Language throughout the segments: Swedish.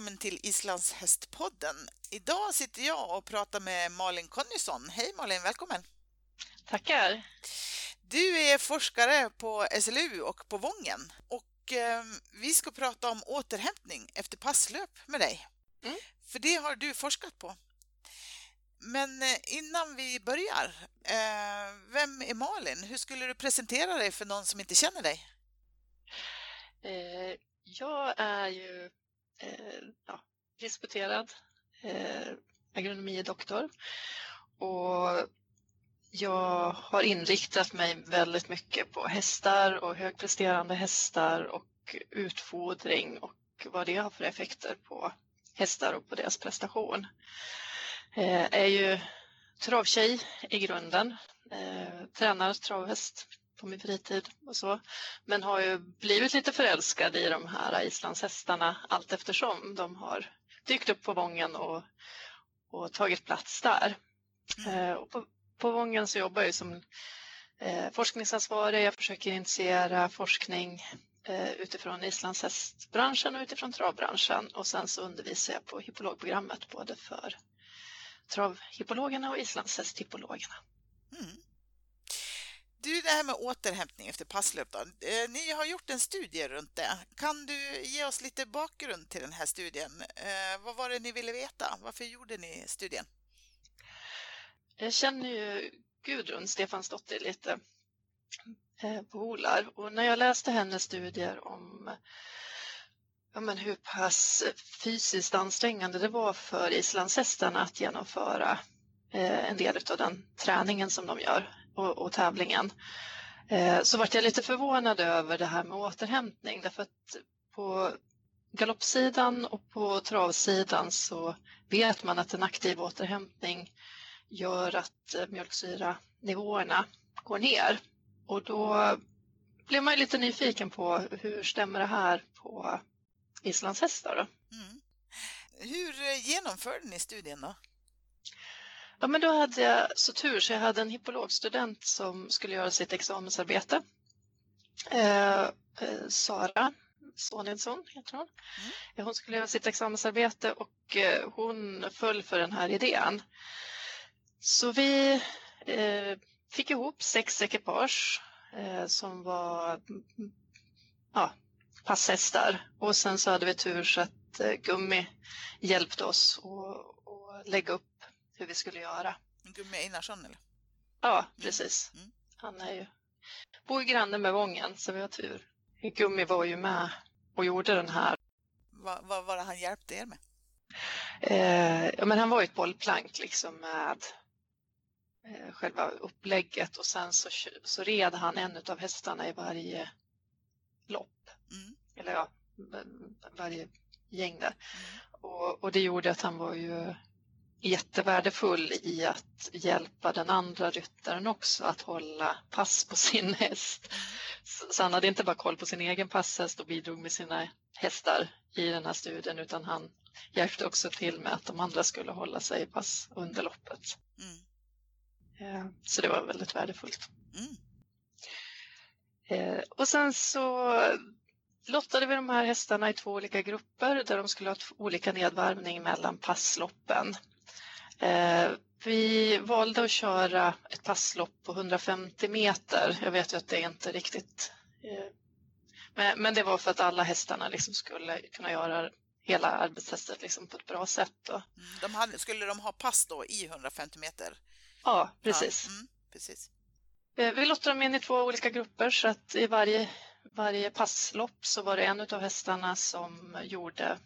välkommen till Islands hästpodden. Idag sitter jag och pratar med Malin Connysson. Hej Malin, välkommen! Tackar! Du är forskare på SLU och på Vången och eh, vi ska prata om återhämtning efter passlöp med dig. Mm. För det har du forskat på. Men eh, innan vi börjar, eh, vem är Malin? Hur skulle du presentera dig för någon som inte känner dig? Eh, jag är ju eh, ja, disputerad eh, agronomidoktor och jag har inriktat mig väldigt mycket på hästar och högpresterande hästar och utfodring och vad det har för effekter på hästar och på deras prestation. Eh, är ju travtjej i grunden, eh, tränar travhäst på min fritid och så. Men har ju blivit lite förälskad i de här islandshästarna allt eftersom de har dykt upp på Vången och, och tagit plats där. Mm. Eh, och på, på Vången så jobbar jag som eh, forskningsansvarig. Jag försöker initiera forskning eh, utifrån islandshästbranschen och utifrån travbranschen och sen så undervisar jag på hippologprogrammet både för travhippologerna och islandshästhippologerna. Du, det här med återhämtning efter passlöp då. Eh, ni har gjort en studie runt det. Kan du ge oss lite bakgrund till den här studien? Eh, vad var det ni ville veta? Varför gjorde ni studien? Jag känner ju Gudrun Stefansdotter lite eh, på Olar och när jag läste hennes studier om ja, men hur pass fysiskt ansträngande det var för islandshästarna att genomföra en del av den träningen som de gör och, och tävlingen eh, så vart jag lite förvånad över det här med återhämtning därför att på galoppsidan och på travsidan så vet man att en aktiv återhämtning gör att eh, mjölksyranivåerna går ner och då blev man lite nyfiken på hur stämmer det här på islandshästar? Då? Mm. Hur eh, genomförde ni studien då? Ja, men då hade jag så tur så jag hade en hippologstudent som skulle göra sitt examensarbete. Eh, eh, Sara Sonidsson heter hon. Mm. Hon skulle göra sitt examensarbete och eh, hon föll för den här idén. Så vi eh, fick ihop sex ekipage eh, som var ja, passhästar och sen så hade vi tur så att eh, Gummi hjälpte oss att lägga upp hur vi skulle göra. Gummi Einarsson eller? Ja, precis. Mm. Han är ju, bor granne med Vången så vi har tur. Gummi var ju med och gjorde den här. Vad va, var det han hjälpte er med? Eh, ja, men han var ju ett bollplank liksom med eh, själva upplägget och sen så, så red han en av hästarna i varje lopp. Mm. Eller ja, varje gäng där. Mm. Och, och, det gjorde att han var ju jättevärdefull i att hjälpa den andra ryttaren också att hålla pass på sin häst. Så han hade inte bara koll på sin egen passhäst och bidrog med sina hästar i den här studien utan han hjälpte också till med att de andra skulle hålla sig i pass under loppet. Mm. Så det var väldigt värdefullt. Mm. Eh, och sen så lottade vi de här hästarna i två olika grupper där de skulle ha olika nedvarvning mellan passloppen. Eh, vi valde att köra ett passlopp på 150 meter. Jag vet ju att det är inte riktigt... Eh, men, det var för att alla hästarna liksom skulle kunna göra hela arbetstestet liksom på ett bra sätt. Då. Mm, de hade, skulle de ha pass då i 150 meter? Ja, precis. Ja, mm, precis. Eh, vi lottade dem in i två olika grupper så att i varje, varje passlopp så var det en av hästarna som gjorde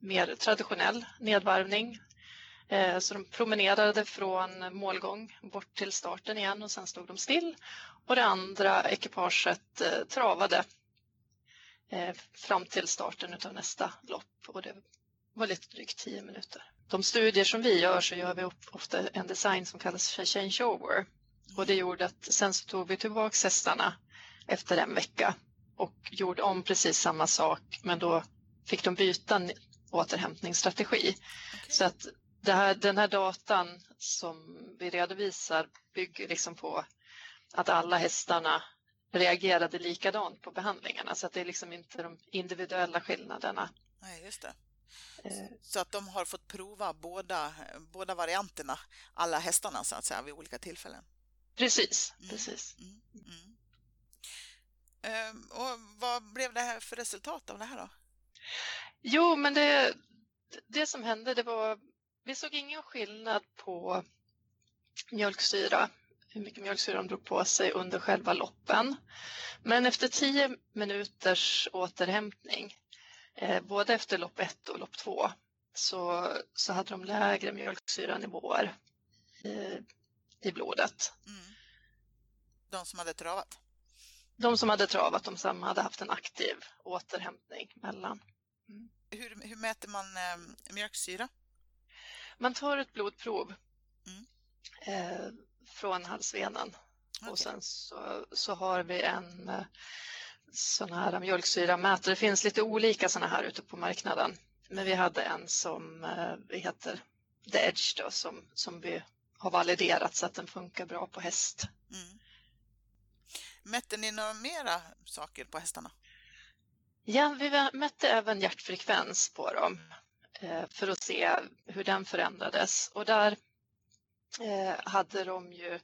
mer traditionell nedvarvning så de promenerade från målgång bort till starten igen och sen stod de still. Och det andra ekipaget eh, travade eh, fram till starten av nästa lopp och det var lite drygt tio minuter. De studier som vi gör så gör vi ofta en design som kallas för changeover och det gjorde att sen så tog vi tillbaka hästarna efter en vecka och gjorde om precis samma sak men då fick de byta återhämtningsstrategi. Okay. Så att här, den här datan som vi redovisar bygger liksom på att alla hästarna reagerade likadant på behandlingarna så att det är liksom inte de individuella skillnaderna. Nej, just det. Eh. Så att de har fått prova båda, båda varianterna, alla hästarna så att säga, vid olika tillfällen. Precis, mm. precis. Mm. Mm. Ehm, och vad blev det här för resultat av det här då? Jo, men det, det som hände det var, vi såg ingen skillnad på mjölksyra, hur mycket mjölksyra de drog på sig under själva loppen. Men efter tio minuters återhämtning, eh, både efter lopp ett och lopp två, så, så hade de lägre mjölksyranivåer i, i blodet. Mm. De som hade travat? De som hade travat, de som hade haft en aktiv återhämtning mellan. Mm. Hur, hur, mäter man eh, mjölksyra? Man tar ett blodprov mm. eh, från halsvenan okay. och sen så, så har vi en eh, sån här mjölksyramätare. Det finns lite olika såna här ute på marknaden. Men vi hade en som eh, heter The Edge då, som, som vi har validerat så att den funkar bra på häst. Mm. Mätte ni några mera saker på hästarna? Ja, vi mätte även hjärtfrekvens på dem för att se hur den förändrades. Och där eh, hade de ju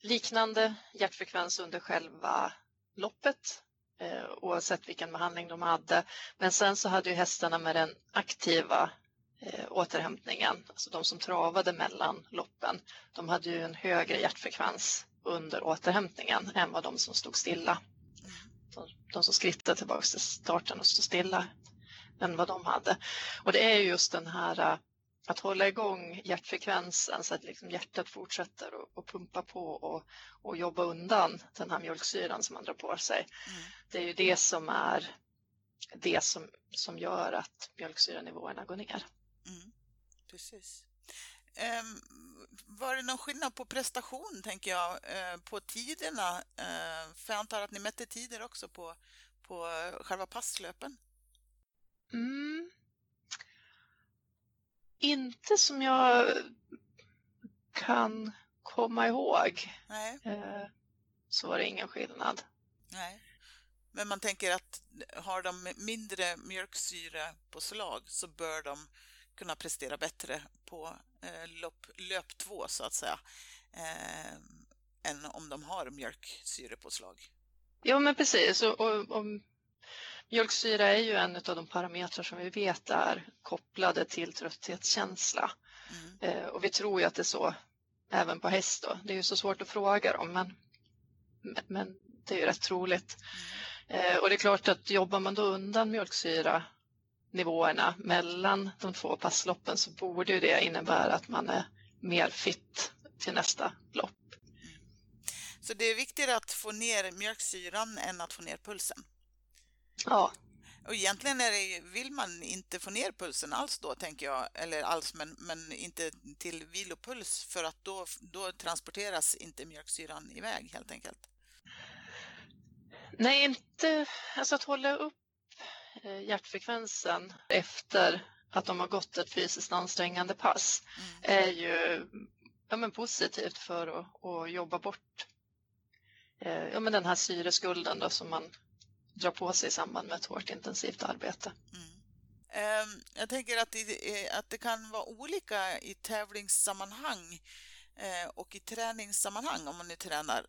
liknande hjärtfrekvens under själva loppet eh, oavsett vilken behandling de hade. Men sen så hade ju hästarna med den aktiva återhämtningen, alltså de som travade mellan loppen, de hade ju en högre hjärtfrekvens under återhämtningen än vad de som stod stilla. De, de som skrittade tillbaka till starten och stod stilla än vad de hade. Och det är just den här äh, att hålla igång hjärtfrekvensen så att liksom hjärtat fortsätter att pumpa på och, och jobba undan den här mjölksyran som man drar på sig. Mm. Det är ju det som är det som, som gör att mjölksyranivåerna går ner. Mm. Precis. Um, var det någon skillnad på prestation, tänker jag, eh, på tiderna? Eh, för jag antar att ni mätte tider också på, på själva passlöpen? Mm. Inte som jag kan komma ihåg. Nej. Eh, så var det ingen skillnad. Nej. Men man tänker att har de mindre mjölksyra på slag så bör de kunna prestera bättre på eh, lopp, löp två så att säga eh, än om de har mjölksyrepåslag. Ja men precis och, och, och mjölksyra är ju en av de parametrar som vi vet är kopplade till trötthetskänsla mm. eh, och vi tror ju att det är så även på häst då. Det är ju så svårt att fråga dem men, men det är ju rätt troligt. Mm. Eh, och det är klart att jobbar man då undan mjölksyra nivåerna mellan de två passloppen så borde ju det innebära att man är mer fit till nästa lopp. Mm. Så det är viktigare att få ner mjölksyran än att få ner pulsen? Ja. Och egentligen är det, vill man inte få ner pulsen alls då, tänker jag, eller alls, men, men inte till vilopuls för att då, då transporteras inte mjölksyran iväg helt enkelt. Nej, inte, alltså att hålla upp Eh, hjärtfrekvensen efter att de har gått ett fysiskt ansträngande pass mm. är ju ja, men positivt för att, att jobba bort eh, ja, men den här syreskulden då, som man drar på sig i samband med ett hårt intensivt arbete. Mm. Ehm, jag tänker att det, att det kan vara olika i tävlingssammanhang eh, och i träningssammanhang om man nu tränar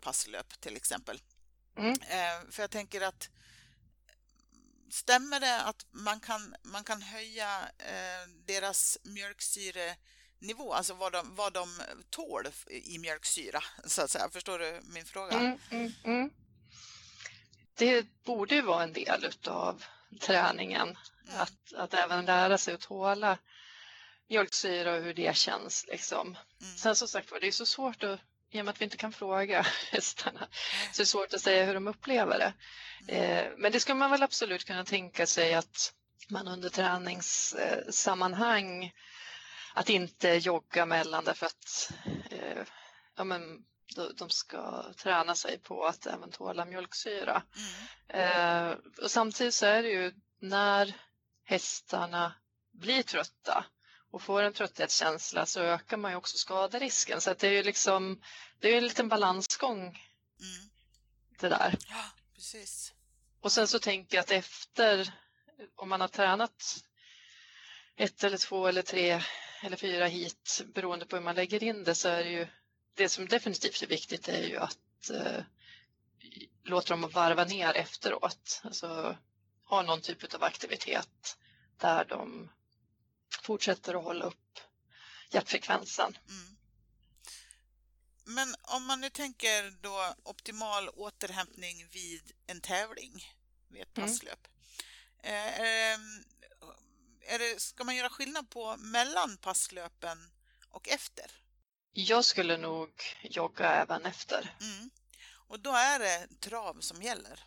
passlöp till exempel. Mm. Ehm, för jag tänker att stämmer det att man kan, man kan höja eh, deras mjölksyrenivå, alltså vad de, vad de tål i mjölksyra, så att säga? Förstår du min fråga? Mm, mm, mm. Det borde ju vara en del av träningen, mm. att, att även lära sig att tåla mjölksyra och hur det känns. Liksom. Mm. Sen som sagt det är så svårt att i och med att vi inte kan fråga hästarna så är det svårt att säga hur de upplever det. Eh, men det ska man väl absolut kunna tänka sig att man under träningssammanhang att inte jogga mellan därför att eh, ja, men, de ska träna sig på att även tåla mjölksyra. Mm. Eh, och samtidigt så är det ju när hästarna blir trötta och får en trötthetskänsla så ökar man ju också skaderisken. Så det är ju liksom, det är en liten balansgång mm. det där. Ja, precis. Och sen så tänker jag att efter om man har tränat ett eller två eller tre eller fyra hit beroende på hur man lägger in det så är det ju det som definitivt är viktigt är ju att eh, låta dem varva ner efteråt. Alltså ha någon typ av aktivitet där de fortsätter att hålla upp hjärtfrekvensen. Mm. Men om man nu tänker då optimal återhämtning vid en tävling, vid ett mm. passlöp. Mm. Är, är det, ska man göra skillnad på mellan passlöpen och efter? Jag skulle nog jogga även efter. Mm. Och då är det trav som gäller?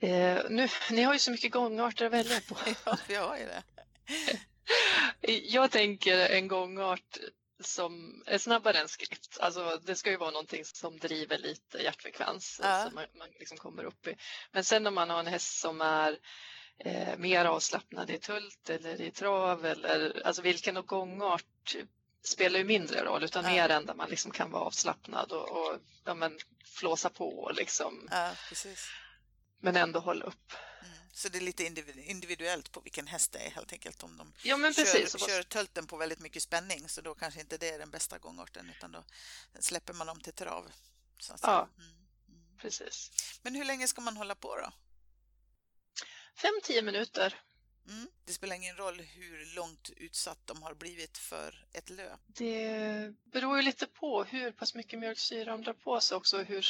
Eh, nu, ni har ju så mycket gångarter att välja på. ja, vi har ju det. jag tänker en gångart som är snabbare än skrift. Alltså, det ska ju vara någonting som driver lite hjärtfrekvens ja. som man, man liksom kommer upp i. Men sen om man har en häst som är eh, mer avslappnad i tult eller i trav eller alltså vilken gångart spelar ju mindre roll utan ja. mer än där man liksom kan vara avslappnad och, och ja, men, flåsa på och liksom. Ja. Men ändå hålla upp. Mm. Så det är lite individuellt på vilken häst det är helt enkelt. Om de ja, men precis. kör, kör tölten på väldigt mycket spänning så då kanske inte det är den bästa gångarten utan då släpper man dem till trav. ja, mm. Mm. precis. Men hur länge ska man hålla på då? Fem, tio minuter. Mm. Det spelar ingen roll hur långt utsatt de har blivit för ett löp. Det beror ju lite på hur pass mycket mjölksyra de drar på sig också och hur,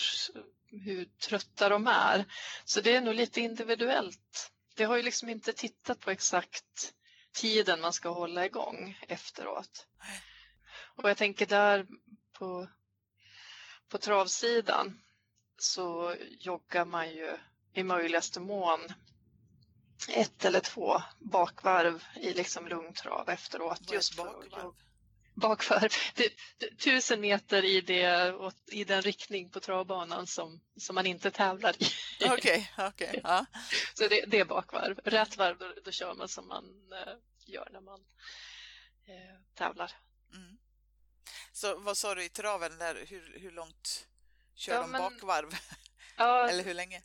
hur trötta de är. Så det är nog lite individuellt. Vi har ju liksom inte tittat på exakt tiden man ska hålla igång efteråt. Och jag tänker där på, på travsidan så joggar man ju i möjligaste mån ett eller två bakvarv i liksom lungtrav efteråt. Just bakvarv? bakvarv. tusen meter i, det, i den riktning på travbanan som, som man inte tävlar i. Okej, okay, okay, ja. Så det, det, är bakvarv. Rätt varv då, då kör man som man eh, gör när man eh, tävlar. Mm. Så vad sa du i traven där, hur, hur långt kör ja, de bakvarv? Ja, Eller hur länge?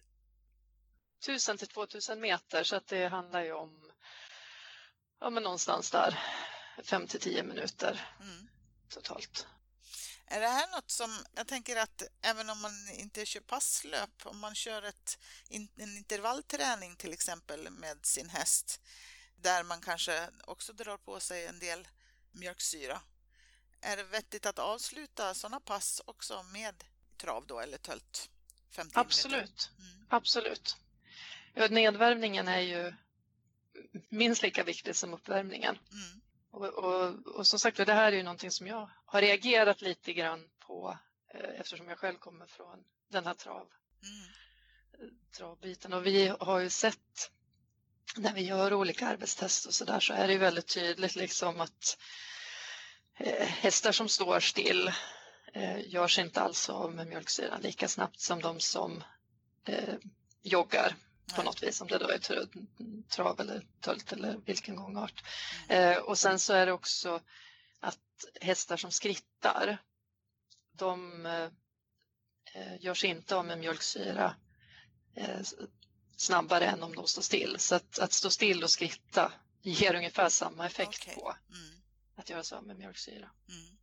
1000 till 2000 meter så att det handlar ju om ja, men någonstans där 5 till 10 minuter mm. totalt. Är det här något som, jag tänker att även om man inte kör passlöp, om man kör ett, en intervallträning till exempel med sin häst, där man kanske också drar på sig en del mjölksyra. Är det vettigt att avsluta sådana pass också med trav då eller tölt? Absolut, mm. absolut. Nedvärmningen är ju minst lika viktig som uppvärmningen. Mm. Och, och, och, som sagt det här är ju någonting som jag har reagerat lite grann på eh, eftersom jag själv kommer från den här trav, mm. travbiten. Och vi har ju sett när vi gör olika arbetstest och så där så är det väldigt tydligt liksom att eh, hästar som står still eh, görs inte alls av med mjölksyran lika snabbt som de som eh, joggar på något vis, om det då är trav eller tölt eller vilken gångart. Mm. Eh, och sen så är det också att hästar som skrittar, de eh, görs inte av med mjölksyra eh, snabbare än om de står still. Så att, att stå still och skritta ger ungefär samma effekt okay. på mm. att göra sig av med mjölksyra. Mm.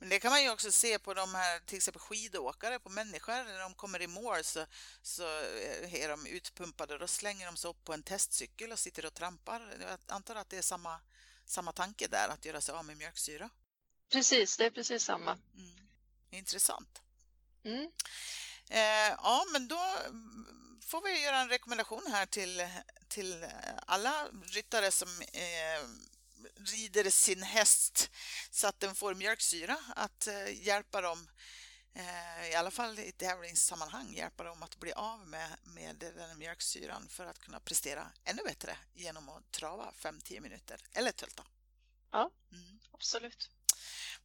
Men det kan man ju också se på de här, till exempel skidåkare, på människor. När de kommer i mål så, så är de utpumpade. Då slänger de sig upp på en testcykel och sitter och trampar. Jag antar att det är samma, samma tanke där, att göra sig av med mjölksyra. Precis, det är precis samma. Mm. Intressant. Mm. Eh, ja, men då får vi göra en rekommendation här till, till alla ryttare som eh, rider sin häst så att den får mjölksyra att eh, hjälpa dem eh, i alla fall i tävlingssammanhang hjälpa dem att bli av med, med den mjölksyran för att kunna prestera ännu bättre genom att trava 5-10 minuter eller tölta. Ja, mm. absolut.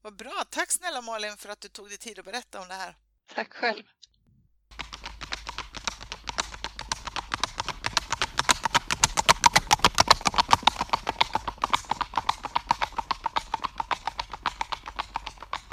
Vad bra. Tack snälla Malin för att du tog dig tid att berätta om det här. Tack själv.